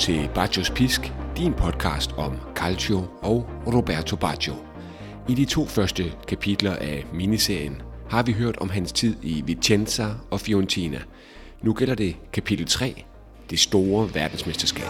Til Baccios Pisk, din podcast om Calcio og Roberto Baggio. I de to første kapitler af miniserien har vi hørt om hans tid i Vicenza og Fiorentina. Nu gælder det kapitel 3, det store verdensmesterskab.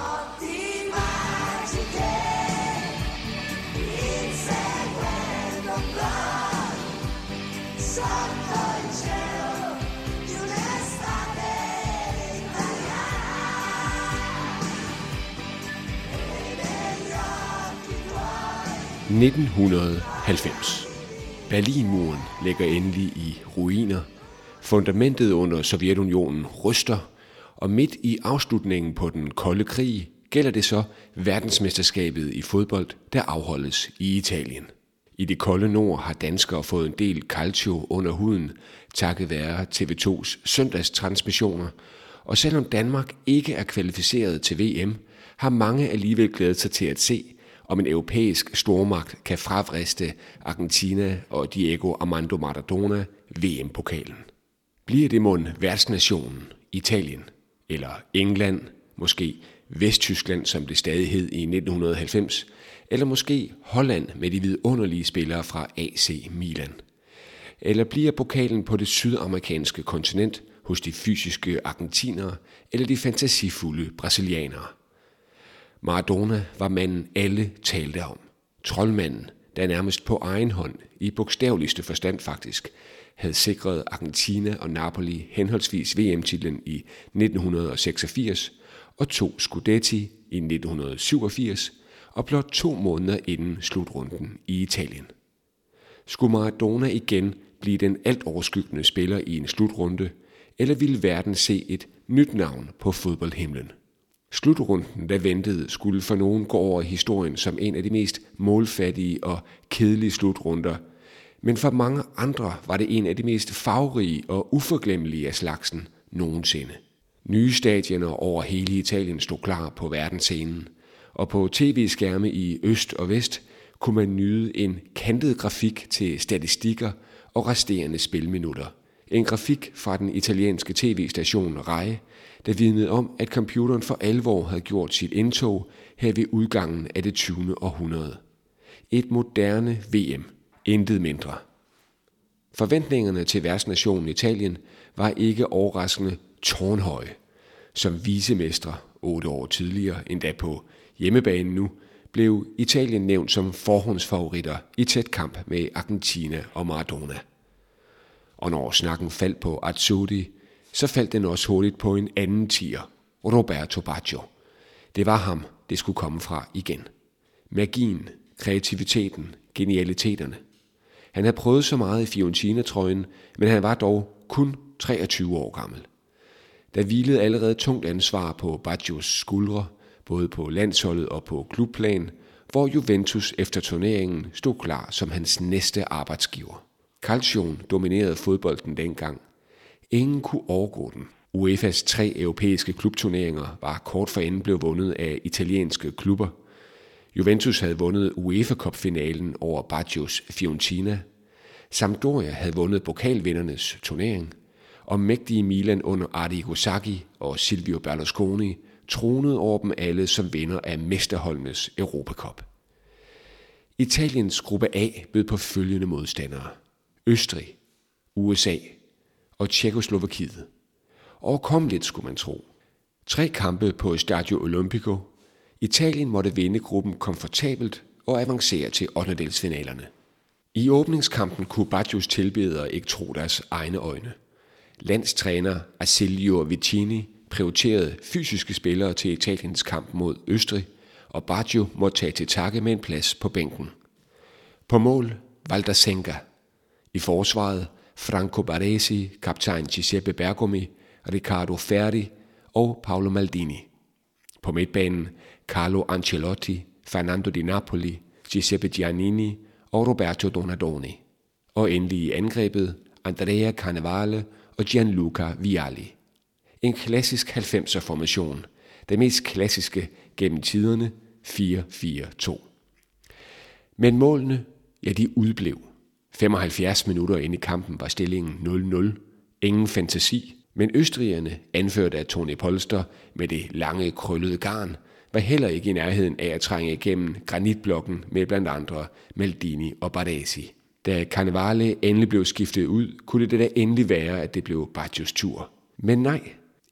1990. Berlinmuren ligger endelig i ruiner. Fundamentet under Sovjetunionen ryster, og midt i afslutningen på den kolde krig gælder det så verdensmesterskabet i fodbold, der afholdes i Italien. I det kolde nord har danskere fået en del calcio under huden, takket være TV2's søndagstransmissioner, og selvom Danmark ikke er kvalificeret til VM, har mange alligevel glædet sig til at se, om en europæisk stormagt kan fravriste Argentina og Diego Armando Maradona VM-pokalen. Bliver det mund værtsnationen Italien, eller England, måske Vesttyskland, som det stadig hed i 1990, eller måske Holland med de vidunderlige spillere fra AC Milan? Eller bliver pokalen på det sydamerikanske kontinent hos de fysiske argentinere eller de fantasifulde brasilianere? Maradona var manden alle talte om. Troldmanden, der nærmest på egen hånd, i bogstaveligste forstand faktisk, havde sikret Argentina og Napoli henholdsvis VM-titlen i 1986 og to Scudetti i 1987 og blot to måneder inden slutrunden i Italien. Skulle Maradona igen blive den alt overskyggende spiller i en slutrunde, eller ville verden se et nyt navn på fodboldhimlen? Slutrunden, der ventede, skulle for nogen gå over i historien som en af de mest målfattige og kedelige slutrunder, men for mange andre var det en af de mest farverige og uforglemmelige af slagsen nogensinde. Nye stadioner over hele Italien stod klar på verdensscenen, og på tv-skærme i øst og vest kunne man nyde en kantet grafik til statistikker og resterende spilminutter. En grafik fra den italienske tv-station Rai, der vidnede om, at computeren for alvor havde gjort sit indtog her ved udgangen af det 20. århundrede. Et moderne VM, intet mindre. Forventningerne til værtsnationen Italien var ikke overraskende tårnhøje. Som visemestre otte år tidligere, endda på hjemmebanen nu, blev Italien nævnt som forhåndsfavoritter i tæt kamp med Argentina og Maradona. Og når snakken faldt på Azzurri, så faldt den også hurtigt på en anden tiger, Roberto Baggio. Det var ham, det skulle komme fra igen. Magien, kreativiteten, genialiteterne. Han havde prøvet så meget i Fiorentina-trøjen, men han var dog kun 23 år gammel. Der hvilede allerede tungt ansvar på Baggios skuldre, både på landsholdet og på klubplan, hvor Juventus efter turneringen stod klar som hans næste arbejdsgiver. Calcion dominerede fodbolden dengang, Ingen kunne overgå den. UEFA's tre europæiske klubturneringer var kort for enden blev vundet af italienske klubber. Juventus havde vundet UEFA Cup-finalen over Baggios Fiorentina. Sampdoria havde vundet pokalvindernes turnering. Og mægtige Milan under Arrigo Sacchi og Silvio Berlusconi tronede over dem alle som vinder af mesterholdenes Europacup. Italiens gruppe A bød på følgende modstandere. Østrig, USA, og Tjekoslovakiet. Overkommeligt skulle man tro. Tre kampe på Stadio Olimpico. Italien måtte vinde gruppen komfortabelt og avancere til 8. I åbningskampen kunne Baggios tilbedere ikke tro deres egne øjne. Landstræner Asilio Vicini prioriterede fysiske spillere til Italiens kamp mod Østrig, og Baggio måtte tage til takke med en plads på bænken. På mål Valdasenga Senga. I forsvaret Franco Baresi, kaptajn Giuseppe Bergomi, Riccardo Ferri og Paolo Maldini. På midtbanen Carlo Ancelotti, Fernando Di Napoli, Giuseppe Giannini og Roberto Donadoni. Og endelig i angrebet Andrea Carnevale og Gianluca Vialli. En klassisk 90'er-formation, den mest klassiske gennem tiderne 4-4-2. Men målene, ja de udblev. 75 minutter ind i kampen var stillingen 0-0. Ingen fantasi, Men østrigerne, anført af Tony Polster med det lange krøllede garn, var heller ikke i nærheden af at trænge igennem granitblokken med blandt andre Maldini og Baresi. Da Carnevale endelig blev skiftet ud, kunne det da endelig være, at det blev Baccios tur. Men nej,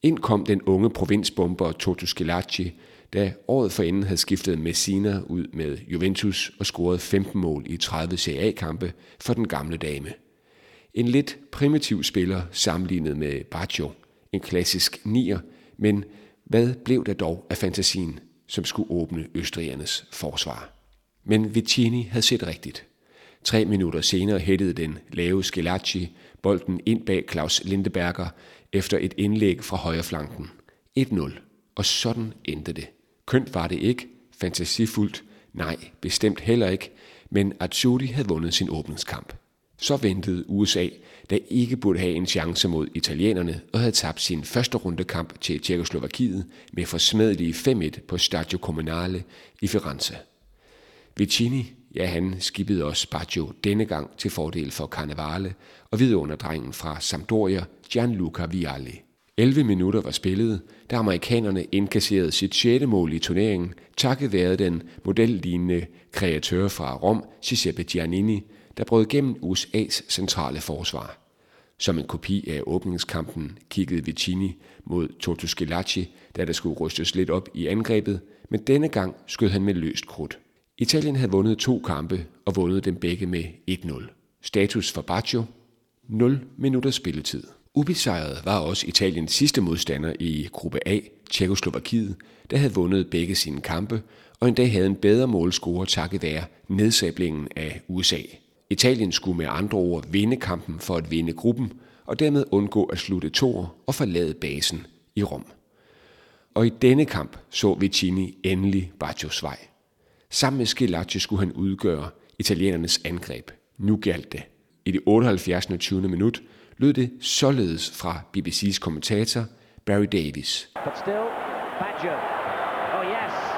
ind kom den unge provinsbomber Toto Scilacci, der året forinden havde skiftet Messina ud med Juventus og scoret 15 mål i 30 CA-kampe for den gamle dame. En lidt primitiv spiller sammenlignet med Baccio, en klassisk nier, men hvad blev der dog af fantasien, som skulle åbne østrigernes forsvar? Men Vicini havde set rigtigt. Tre minutter senere hættede den lave Skelacci bolden ind bag Claus Lindeberger efter et indlæg fra højre flanken. 1-0. Og sådan endte det. Kønt var det ikke, fantasifuldt, nej, bestemt heller ikke, men Atsuri havde vundet sin åbningskamp. Så ventede USA, der ikke burde have en chance mod italienerne og havde tabt sin første rundekamp til Tjekoslovakiet med forsmedelige 5-1 på Stadio Comunale i Firenze. Vicini, ja han skibede også Baggio denne gang til fordel for Carnevale og vidunderdrengen fra Sampdoria Gianluca Vialli. 11 minutter var spillet, da amerikanerne indkasserede sit sjette mål i turneringen, takket være den modellignende kreatør fra Rom, Giuseppe Giannini, der brød gennem USA's centrale forsvar. Som en kopi af åbningskampen kiggede Vicini mod Toto da der skulle rystes lidt op i angrebet, men denne gang skød han med løst krudt. Italien havde vundet to kampe og vundet dem begge med 1-0. Status for Baggio 0 minutter spilletid. Ubesejret var også Italiens sidste modstander i gruppe A, Tjekkoslovakiet, der havde vundet begge sine kampe, og endda havde en bedre målscore takket være nedsablingen af USA. Italien skulle med andre ord vinde kampen for at vinde gruppen, og dermed undgå at slutte toer og forlade basen i Rom. Og i denne kamp så Vicini endelig Baccios vej. Sammen med Schilacci skulle han udgøre italienernes angreb. Nu galt det. I det 78. 20. minut lød det således fra BBC's kommentator Barry Davis. But still, Badger oh, The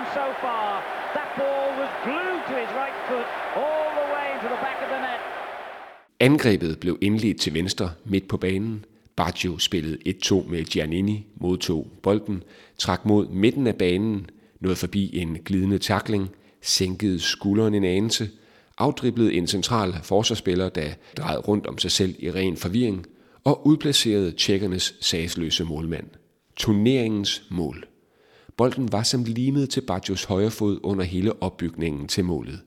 of so far. That ball was glued to his right foot all the way into the back of the net. Angrebet blev indledt til venstre midt på banen. Baggio spillede 1-2 med Giannini, modtog bolden, trak mod midten af banen, nåede forbi en glidende takling, sænkede skulderen en anelse – afdriblede en central forsvarsspiller, der drejede rundt om sig selv i ren forvirring, og udplacerede tjekkernes sagsløse målmand. Turneringens mål. Bolden var som limet til Bajos højre fod under hele opbygningen til målet.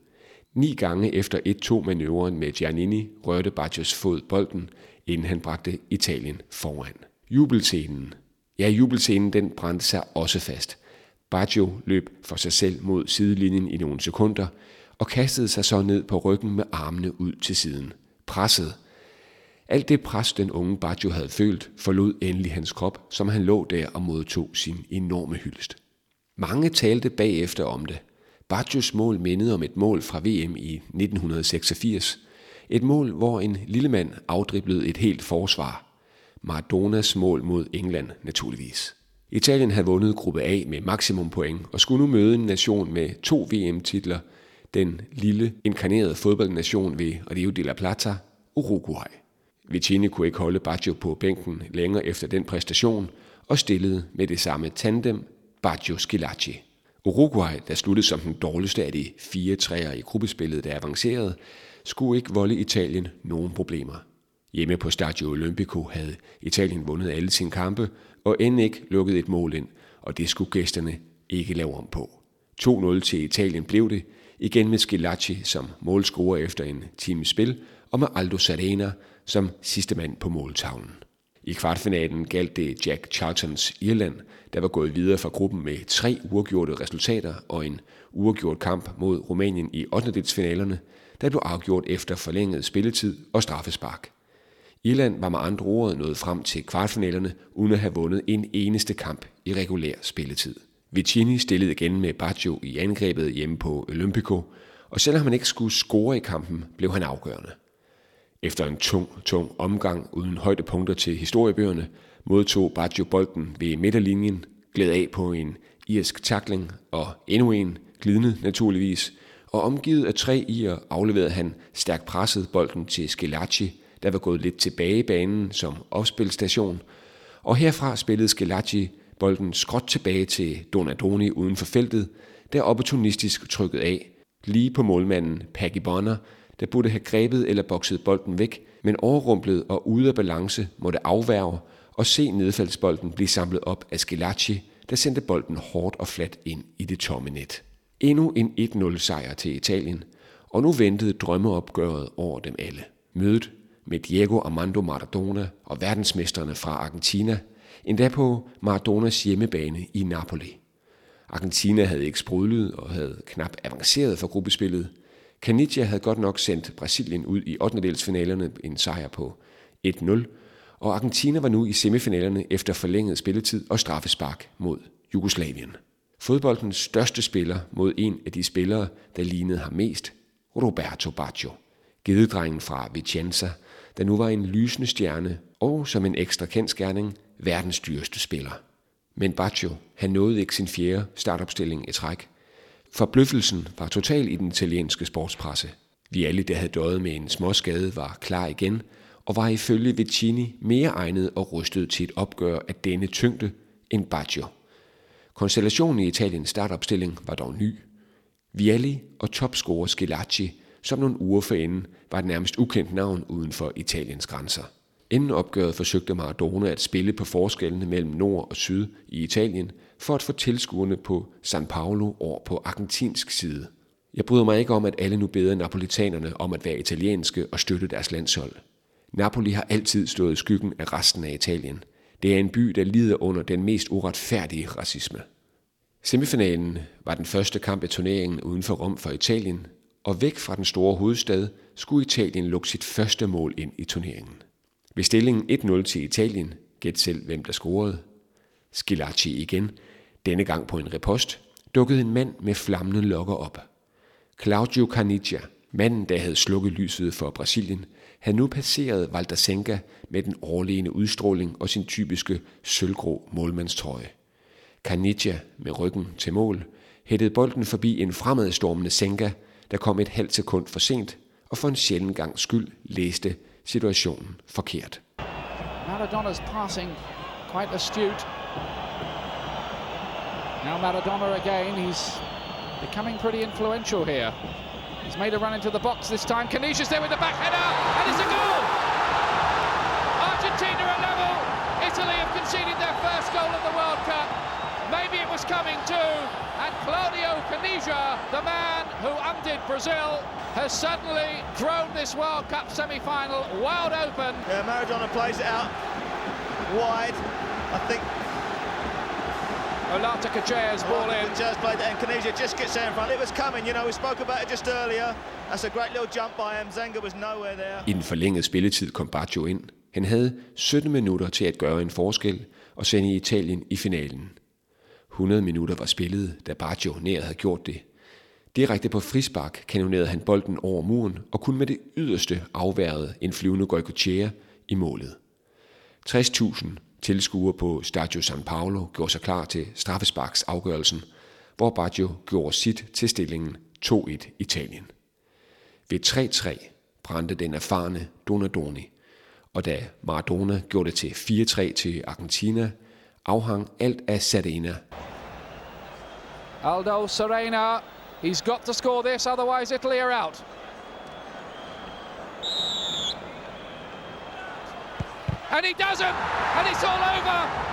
Ni gange efter 1-2-manøvren med Giannini rørte Bajos fod bolden, inden han bragte Italien foran. Jubelscenen. Ja, jubelscenen den brændte sig også fast. Baggio løb for sig selv mod sidelinjen i nogle sekunder, og kastede sig så ned på ryggen med armene ud til siden. Presset. Alt det pres, den unge Baggio havde følt, forlod endelig hans krop, som han lå der og modtog sin enorme hyldest. Mange talte bagefter om det. Baggios mål mindede om et mål fra VM i 1986. Et mål, hvor en lille mand afdriblede et helt forsvar. Maradonas mål mod England naturligvis. Italien havde vundet gruppe A med maksimum point og skulle nu møde en nation med to VM-titler – den lille, inkarnerede fodboldnation ved Rio de la Plata, Uruguay. Vicini kunne ikke holde Baggio på bænken længere efter den præstation, og stillede med det samme tandem Baggio Schilacci. Uruguay, der sluttede som den dårligste af de fire træer i gruppespillet, der avancerede, skulle ikke volde Italien nogen problemer. Hjemme på Stadio Olimpico havde Italien vundet alle sine kampe, og end ikke lukket et mål ind, og det skulle gæsterne ikke lave om på. 2-0 til Italien blev det, igen med Schilacci som målscorer efter en times spil, og med Aldo Serena som sidste mand på måltavlen. I kvartfinalen galt det Jack Charltons Irland, der var gået videre fra gruppen med tre uafgjorte resultater og en uafgjort kamp mod Rumænien i 8. finalerne, der blev afgjort efter forlænget spilletid og straffespark. Irland var med andre ord nået frem til kvartfinalerne uden at have vundet en eneste kamp i regulær spilletid. Vicini stillede igen med Baggio i angrebet hjemme på Olympico, og selvom han ikke skulle score i kampen, blev han afgørende. Efter en tung, tung omgang uden højdepunkter til historiebøgerne, modtog Baggio bolden ved midterlinjen, gled af på en irsk takling og endnu en, glidende naturligvis, og omgivet af tre irer afleverede han stærkt presset bolden til Skelacci, der var gået lidt tilbage i banen som opspilstation, og herfra spillede Skelacci bolden skråt tilbage til Donadoni uden for feltet, der opportunistisk trykkede af, lige på målmanden Paggy Bonner, der burde have grebet eller bokset bolden væk, men overrumplet og ude af balance måtte afværge og se nedfaldsbolden blive samlet op af Skelacci, der sendte bolden hårdt og fladt ind i det tomme net. Endnu en 1-0 sejr til Italien, og nu ventede drømmeopgøret over dem alle. Mødet med Diego Armando Maradona og verdensmesterne fra Argentina, endda på Maradonas hjemmebane i Napoli. Argentina havde ikke sprudlet og havde knap avanceret for gruppespillet. Canidia havde godt nok sendt Brasilien ud i 8. en sejr på 1-0, og Argentina var nu i semifinalerne efter forlænget spilletid og straffespark mod Jugoslavien. Fodboldens største spiller mod en af de spillere, der lignede ham mest, Roberto Baggio. Gededrengen fra Vicenza, der nu var en lysende stjerne og som en ekstra kendskærning verdens dyreste spiller. Men Baggio, han nåede ikke sin fjerde startopstilling i træk. Forbløffelsen var total i den italienske sportspresse. Vi alle, der havde døjet med en småskade, var klar igen, og var ifølge Vicini mere egnet og rustet til et opgør af denne tyngde end Baggio. Konstellationen i Italiens startopstilling var dog ny. Vialli og topscorer Schilacci, som nogle uger forinden var et nærmest ukendt navn uden for Italiens grænser. Inden opgøret forsøgte Maradona at spille på forskellene mellem nord og syd i Italien for at få tilskuerne på San Paolo over på argentinsk side. Jeg bryder mig ikke om, at alle nu beder napolitanerne om at være italienske og støtte deres landshold. Napoli har altid stået i skyggen af resten af Italien. Det er en by, der lider under den mest uretfærdige racisme. Semifinalen var den første kamp i turneringen uden for Rom for Italien, og væk fra den store hovedstad skulle Italien lukke sit første mål ind i turneringen. Ved stillingen 1-0 til Italien, gæt selv hvem der scorede. Skilacci igen, denne gang på en repost, dukkede en mand med flammende lokker op. Claudio Canigia, manden der havde slukket lyset for Brasilien, havde nu passeret Valdasenga med den overlegne udstråling og sin typiske sølvgrå målmandstrøje. Canigia med ryggen til mål hættede bolden forbi en fremadstormende Senka, der kom et halvt sekund for sent og for en sjælden gang skyld læste situationen forkert. Maradona's passing quite astute. Now Maradona again, he's becoming pretty influential here. He's made a run into the box this time. Canisius there with the back header, and it's a goal! Argentina are level. Italy have conceded their first goal of the World Cup. Maybe it was coming too. And Claudio Canija, the man who undid Brazil, has suddenly thrown this World Cup semi-final wide open. Yeah, Maradona plays it out wide. I think Olata Kachea's ball in. Just played it and Canisia just gets there in front. It was coming, you know, we spoke about it just earlier. That's a great little jump by him. Zenga was nowhere there. I den forlængede spilletid kom Baggio ind. Han havde 17 minutter til at gøre en forskel og sende Italien i finalen. 100 minutter var spillet, da Baggio nær havde gjort det. Direkte på frispark kanonerede han bolden over muren og kun med det yderste afværede en flyvende Goicochea i målet. 60.000 tilskuere på Stadio San Paolo gjorde sig klar til straffesparks afgørelsen, hvor Baggio gjorde sit til stillingen 2-1 Italien. Ved 3-3 brændte den erfarne Donadoni, og da Maradona gjorde det til 4-3 til Argentina, afhang alt af Sardina Aldo Serena, he's got to score this, otherwise Italy are out. And he doesn't, and it's all over.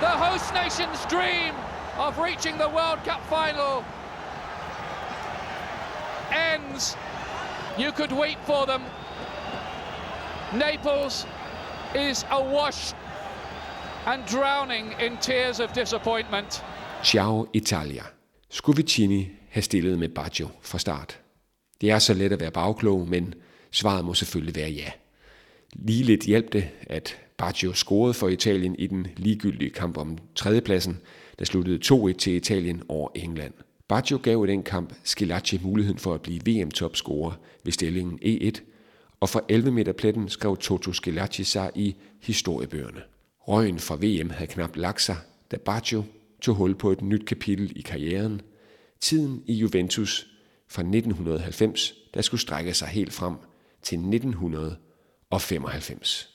The host nation's dream of reaching the World Cup final ends. You could weep for them. Naples is awash and drowning in tears of disappointment. Ciao Italia. Skulle Vicini have stillet med Baggio fra start? Det er så let at være bagklog, men svaret må selvfølgelig være ja. Lige lidt hjalp det, at Baggio scorede for Italien i den ligegyldige kamp om tredjepladsen, der sluttede 2-1 til Italien over England. Baggio gav i den kamp Schillaci muligheden for at blive VM-topscorer ved stillingen E1, og for 11 meter pletten skrev Toto Schillaci sig i historiebøgerne. Røgen fra VM havde knap lagt sig, da Baggio tog hul på et nyt kapitel i karrieren. Tiden i Juventus fra 1990, der skulle strække sig helt frem til 1995.